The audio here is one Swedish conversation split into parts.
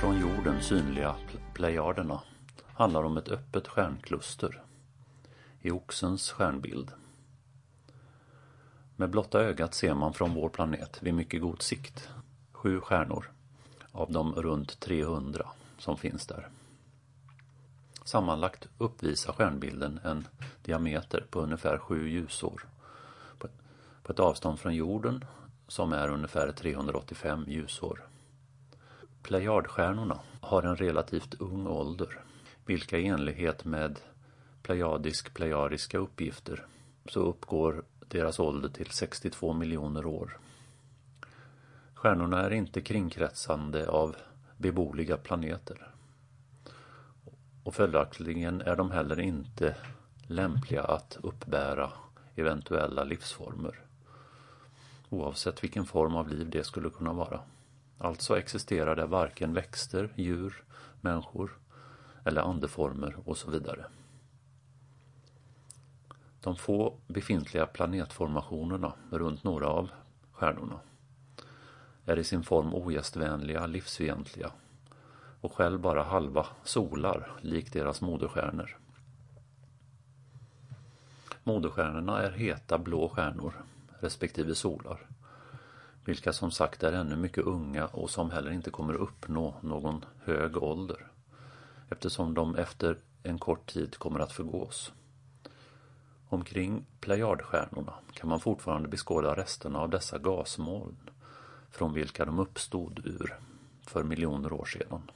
från jorden synliga Plejaderna handlar om ett öppet stjärnkluster i Oxens stjärnbild. Med blotta ögat ser man från vår planet vid mycket god sikt sju stjärnor av de runt 300 som finns där. Sammanlagt uppvisar stjärnbilden en diameter på ungefär sju ljusår på ett avstånd från jorden som är ungefär 385 ljusår. Plejadstjärnorna har en relativt ung ålder, vilka i enlighet med plejadisk-plejariska uppgifter så uppgår deras ålder till 62 miljoner år. Stjärnorna är inte kringkretsande av beboeliga planeter. Och följaktligen är de heller inte lämpliga att uppbära eventuella livsformer. Oavsett vilken form av liv det skulle kunna vara. Alltså existerar det varken växter, djur, människor eller andeformer och så vidare. De få befintliga planetformationerna runt några av stjärnorna är i sin form ogästvänliga, livsfientliga och själv bara halva solar, likt deras moderstjärnor. Moderstjärnorna är heta blå stjärnor respektive solar, vilka som sagt är ännu mycket unga och som heller inte kommer uppnå någon hög ålder, eftersom de efter en kort tid kommer att förgås. Omkring Plejadstjärnorna kan man fortfarande beskåda resterna av dessa gasmoln från vilka de uppstod ur för miljoner år sedan.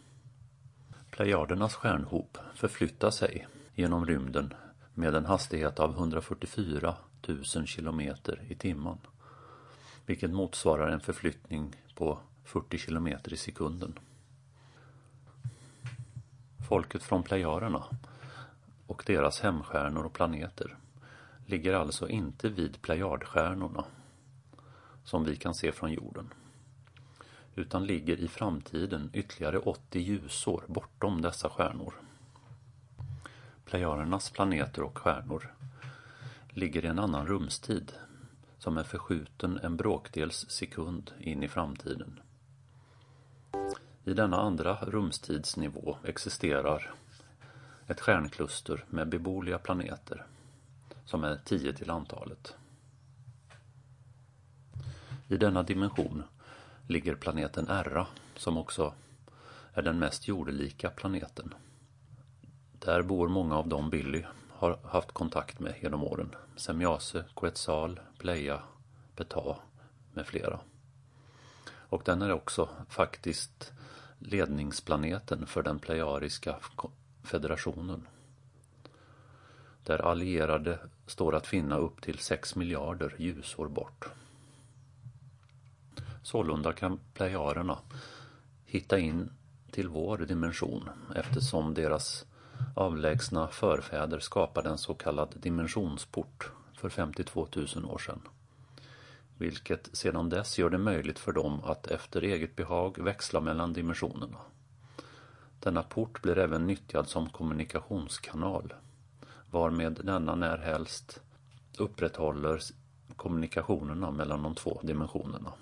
Plejadernas stjärnhop förflyttar sig genom rymden med en hastighet av 144 000 kilometer i timmen. Vilket motsvarar en förflyttning på 40 kilometer i sekunden. Folket från Plejaderna och deras hemstjärnor och planeter ligger alltså inte vid Plejadstjärnorna som vi kan se från jorden utan ligger i framtiden ytterligare 80 ljusår bortom dessa stjärnor. Plejadernas planeter och stjärnor ligger i en annan rumstid som är förskjuten en bråkdels sekund in i framtiden. I denna andra rumstidsnivå existerar ett stjärnkluster med beboeliga planeter som är tio till antalet. I denna dimension ligger planeten Erra som också är den mest jordelika planeten. Där bor många av dem Billy har haft kontakt med genom åren. Semjase, Quetzal, Pleja, Beta med flera. Och den är också faktiskt ledningsplaneten för den plejariska federationen. Där allierade står att finna upp till 6 miljarder ljusår bort. Sålunda kan plejarerna hitta in till vår dimension eftersom deras avlägsna förfäder skapade en så kallad dimensionsport för 52 000 år sedan. Vilket sedan dess gör det möjligt för dem att efter eget behag växla mellan dimensionerna. Denna port blir även nyttjad som kommunikationskanal varmed denna närhelst upprätthåller kommunikationerna mellan de två dimensionerna.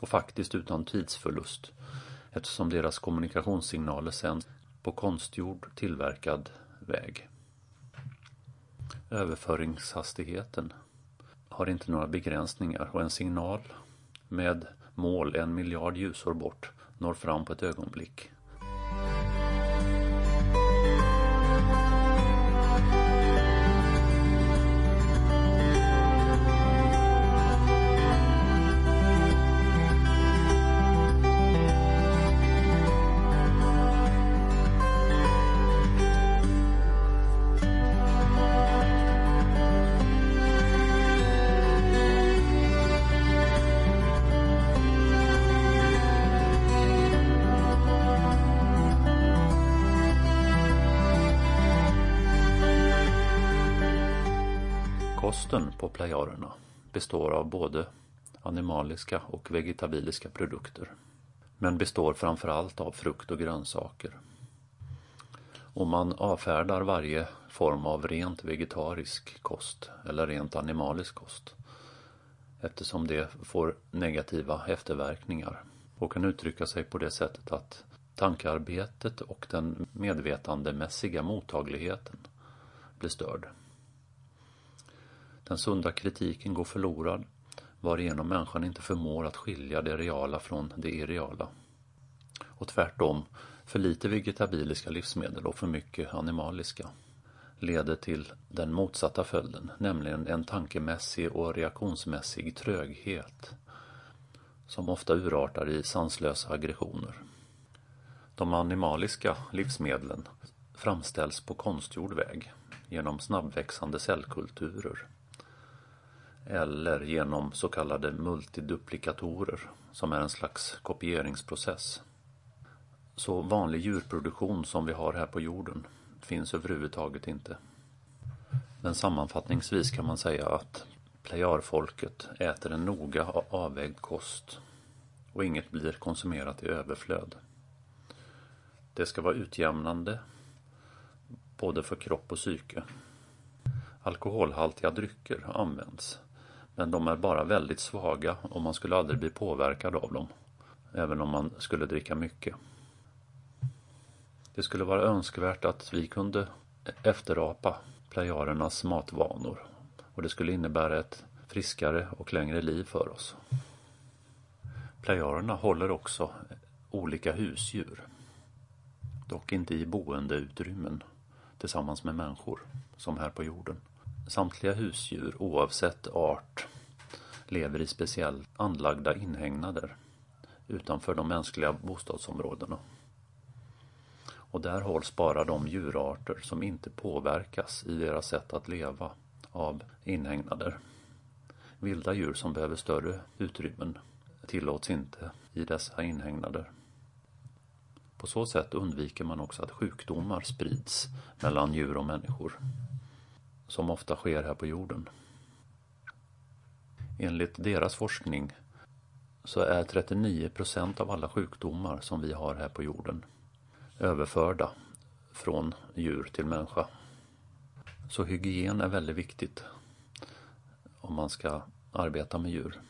Och faktiskt utan tidsförlust eftersom deras kommunikationssignaler sänds på konstgjord tillverkad väg. Överföringshastigheten har inte några begränsningar och en signal med mål en miljard ljusår bort når fram på ett ögonblick. Kosten på playarerna består av både animaliska och vegetabiliska produkter. Men består framförallt av frukt och grönsaker. Om man avfärdar varje form av rent vegetarisk kost eller rent animalisk kost eftersom det får negativa efterverkningar och kan uttrycka sig på det sättet att Tankearbetet och den medvetandemässiga mottagligheten blir störd. Den sunda kritiken går förlorad varigenom människan inte förmår att skilja det reala från det irreala. Och tvärtom, för lite vegetabiliska livsmedel och för mycket animaliska leder till den motsatta följden, nämligen en tankemässig och reaktionsmässig tröghet som ofta urartar i sanslösa aggressioner. De animaliska livsmedlen framställs på konstgjord väg genom snabbväxande cellkulturer eller genom så kallade multiduplikatorer som är en slags kopieringsprocess. Så vanlig djurproduktion som vi har här på jorden finns överhuvudtaget inte. Men sammanfattningsvis kan man säga att plejarfolket äter en noga avvägd kost och inget blir konsumerat i överflöd. Det ska vara utjämnande både för kropp och psyke. Alkoholhaltiga drycker används men de är bara väldigt svaga och man skulle aldrig bli påverkad av dem. Även om man skulle dricka mycket. Det skulle vara önskvärt att vi kunde efterapa plejarernas matvanor och det skulle innebära ett friskare och längre liv för oss. Plejarerna håller också olika husdjur. Dock inte i boendeutrymmen tillsammans med människor, som här på jorden. Samtliga husdjur, oavsett art, lever i speciellt anlagda inhägnader utanför de mänskliga bostadsområdena. Och där hålls bara de djurarter som inte påverkas i deras sätt att leva av inhägnader. Vilda djur som behöver större utrymmen tillåts inte i dessa inhägnader. På så sätt undviker man också att sjukdomar sprids mellan djur och människor som ofta sker här på jorden. Enligt deras forskning så är 39 procent av alla sjukdomar som vi har här på jorden överförda från djur till människa. Så hygien är väldigt viktigt om man ska arbeta med djur.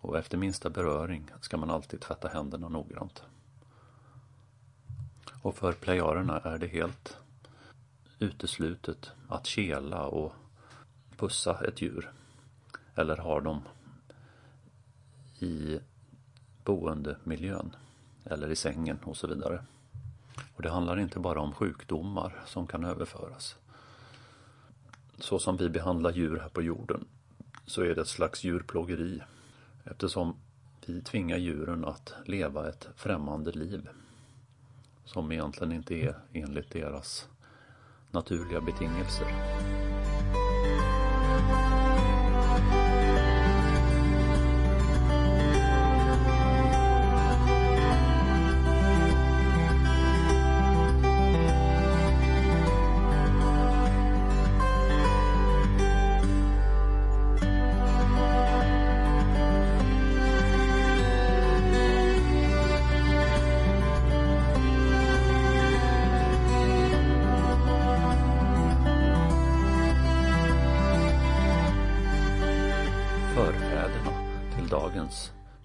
Och efter minsta beröring ska man alltid tvätta händerna noggrant. Och för plejarerna är det helt uteslutet att kela och pussa ett djur eller har dem i boendemiljön eller i sängen och så vidare. Och det handlar inte bara om sjukdomar som kan överföras. Så som vi behandlar djur här på jorden så är det ett slags djurplågeri eftersom vi tvingar djuren att leva ett främmande liv som egentligen inte är enligt deras naturliga betingelser.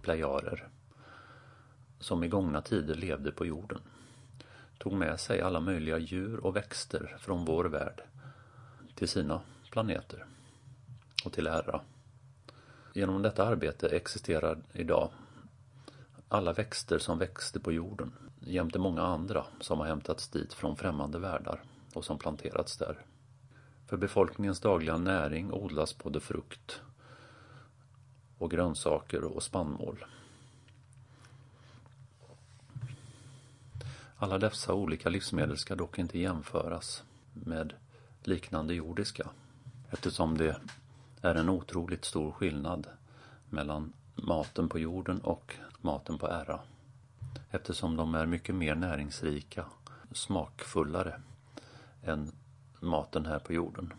Plejarer som i gångna tider levde på jorden tog med sig alla möjliga djur och växter från vår värld till sina planeter och till ära. Genom detta arbete existerar idag alla växter som växte på jorden jämte många andra som har hämtats dit från främmande världar och som planterats där. För befolkningens dagliga näring odlas både frukt och grönsaker och spannmål. Alla dessa olika livsmedel ska dock inte jämföras med liknande jordiska eftersom det är en otroligt stor skillnad mellan maten på jorden och maten på ära. Eftersom de är mycket mer näringsrika, smakfullare än maten här på jorden.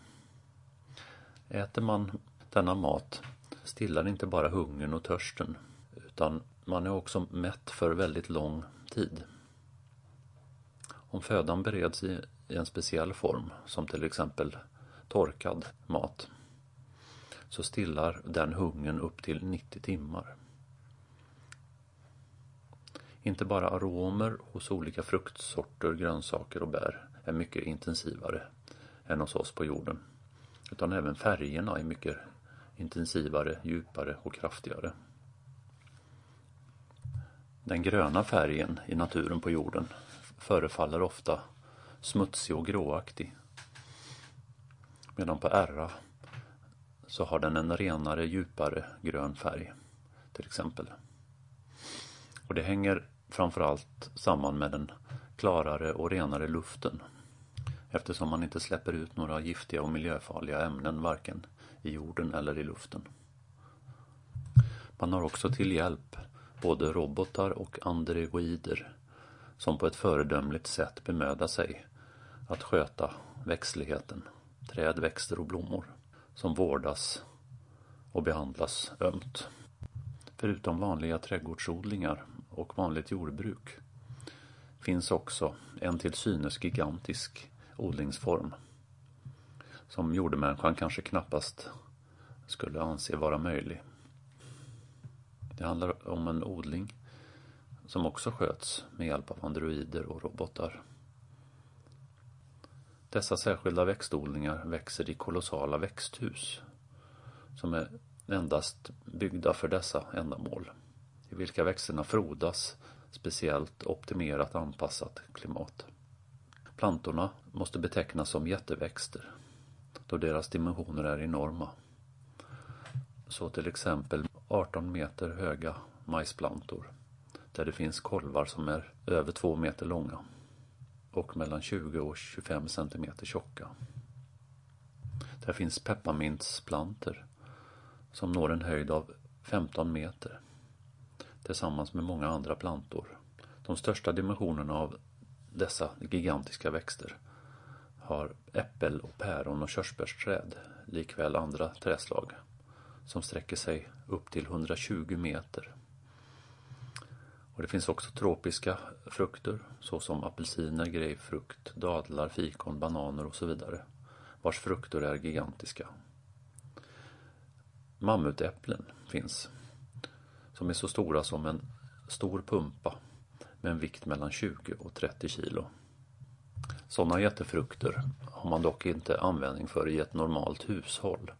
Äter man denna mat stillar inte bara hungern och törsten utan man är också mätt för väldigt lång tid. Om födan bereds i en speciell form, som till exempel torkad mat, så stillar den hungern upp till 90 timmar. Inte bara aromer hos olika fruktsorter, grönsaker och bär är mycket intensivare än hos oss på jorden. Utan även färgerna är mycket intensivare, djupare och kraftigare. Den gröna färgen i naturen på jorden förefaller ofta smutsig och gråaktig. Medan på ärra så har den en renare, djupare grön färg till exempel. Och det hänger framförallt samman med den klarare och renare luften eftersom man inte släpper ut några giftiga och miljöfarliga ämnen varken i jorden eller i luften. Man har också till hjälp både robotar och androider som på ett föredömligt sätt bemödar sig att sköta växtligheten, träd, växter och blommor som vårdas och behandlas ömt. Förutom vanliga trädgårdsodlingar och vanligt jordbruk finns också en till synes gigantisk odlingsform som jordemänniskan kanske knappast skulle anse vara möjlig. Det handlar om en odling som också sköts med hjälp av androider och robotar. Dessa särskilda växtodlingar växer i kolossala växthus som är endast byggda för dessa ändamål, i vilka växterna frodas speciellt optimerat anpassat klimat. Plantorna måste betecknas som jätteväxter då deras dimensioner är enorma. Så till exempel 18 meter höga majsplantor där det finns kolvar som är över 2 meter långa och mellan 20 och 25 centimeter tjocka. Där finns pepparmintsplanter som når en höjd av 15 meter tillsammans med många andra plantor. De största dimensionerna av dessa gigantiska växter har äppel och päron och körsbärsträd likväl andra träslag som sträcker sig upp till 120 meter. Och det finns också tropiska frukter såsom apelsiner, grapefrukt, dadlar, fikon, bananer och så vidare vars frukter är gigantiska. Mammutäpplen finns som är så stora som en stor pumpa med en vikt mellan 20 och 30 kilo. Sådana jättefrukter har man dock inte användning för i ett normalt hushåll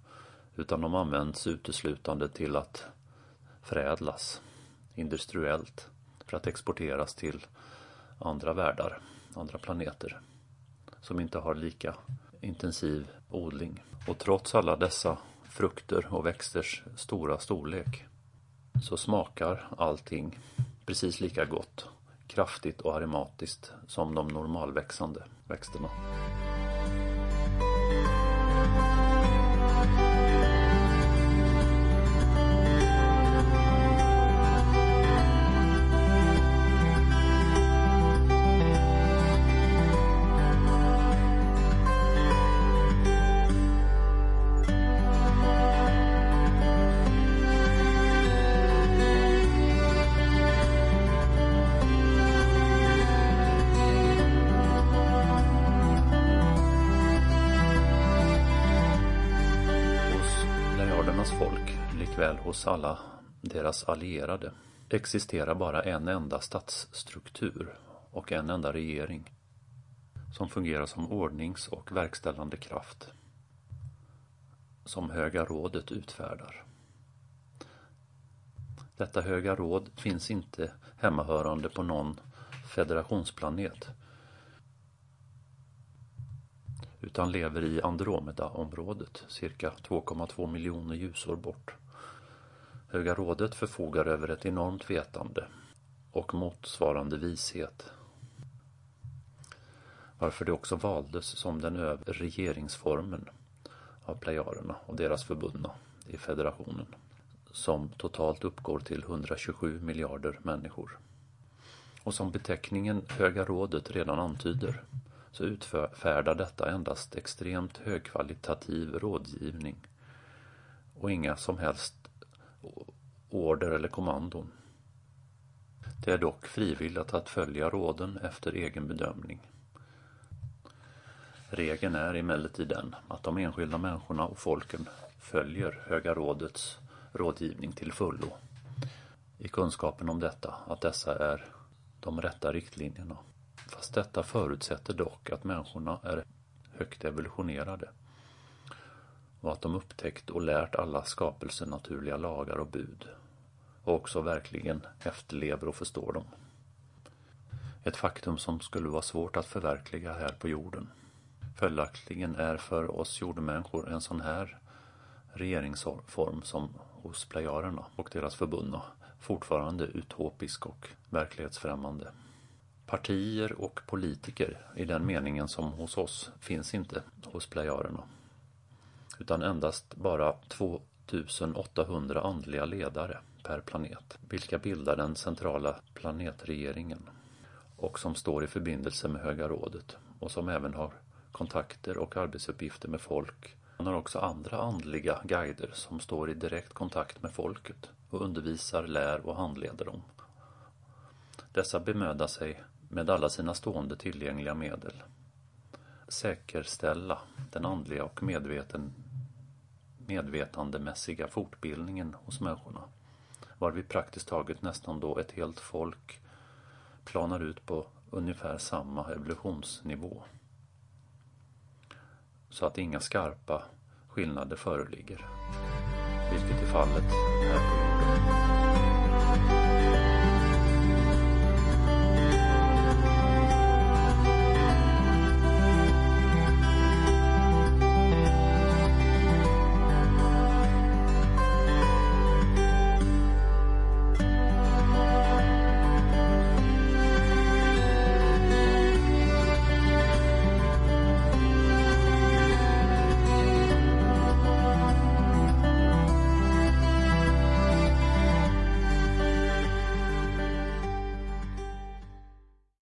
utan de används uteslutande till att förädlas industriellt för att exporteras till andra världar, andra planeter som inte har lika intensiv odling. Och trots alla dessa frukter och växters stora storlek så smakar allting precis lika gott, kraftigt och aromatiskt som de normalväxande växterna. Hos alla deras allierade existerar bara en enda statsstruktur och en enda regering som fungerar som ordnings och verkställande kraft som Höga rådet utfärdar. Detta Höga råd finns inte hemmahörande på någon federationsplanet utan lever i Andromeda-området cirka 2,2 miljoner ljusår bort. Höga rådet förfogar över ett enormt vetande och motsvarande vishet. Varför det också valdes som den övre regeringsformen av plejarerna och deras förbundna i federationen som totalt uppgår till 127 miljarder människor. Och som beteckningen Höga rådet redan antyder så utfärdar detta endast extremt högkvalitativ rådgivning och inga som helst order eller kommandon. Det är dock frivilligt att följa råden efter egen bedömning. Regeln är emellertid den att de enskilda människorna och folken följer Höga rådets rådgivning till fullo. I kunskapen om detta, att dessa är de rätta riktlinjerna. Fast detta förutsätter dock att människorna är högt evolutionerade och att de upptäckt och lärt alla skapelsenaturliga lagar och bud och också verkligen efterlever och förstår dem. Ett faktum som skulle vara svårt att förverkliga här på jorden. Följaktligen är för oss jordmänniskor en sån här regeringsform som hos plejarerna och deras förbundna fortfarande utopisk och verklighetsfrämmande. Partier och politiker i den meningen som hos oss finns inte hos plejarerna. Utan endast bara 2800 andliga ledare per planet, vilka bildar den centrala planetregeringen och som står i förbindelse med Höga rådet och som även har kontakter och arbetsuppgifter med folk. Han har också andra andliga guider som står i direkt kontakt med folket och undervisar, lär och handleder dem. Dessa bemödar sig med alla sina stående tillgängliga medel säkerställa den andliga och medveten, medvetandemässiga fortbildningen hos människorna varvid praktiskt taget nästan då ett helt folk planar ut på ungefär samma evolutionsnivå. Så att inga skarpa skillnader föreligger. Vilket är fallet här på jorden.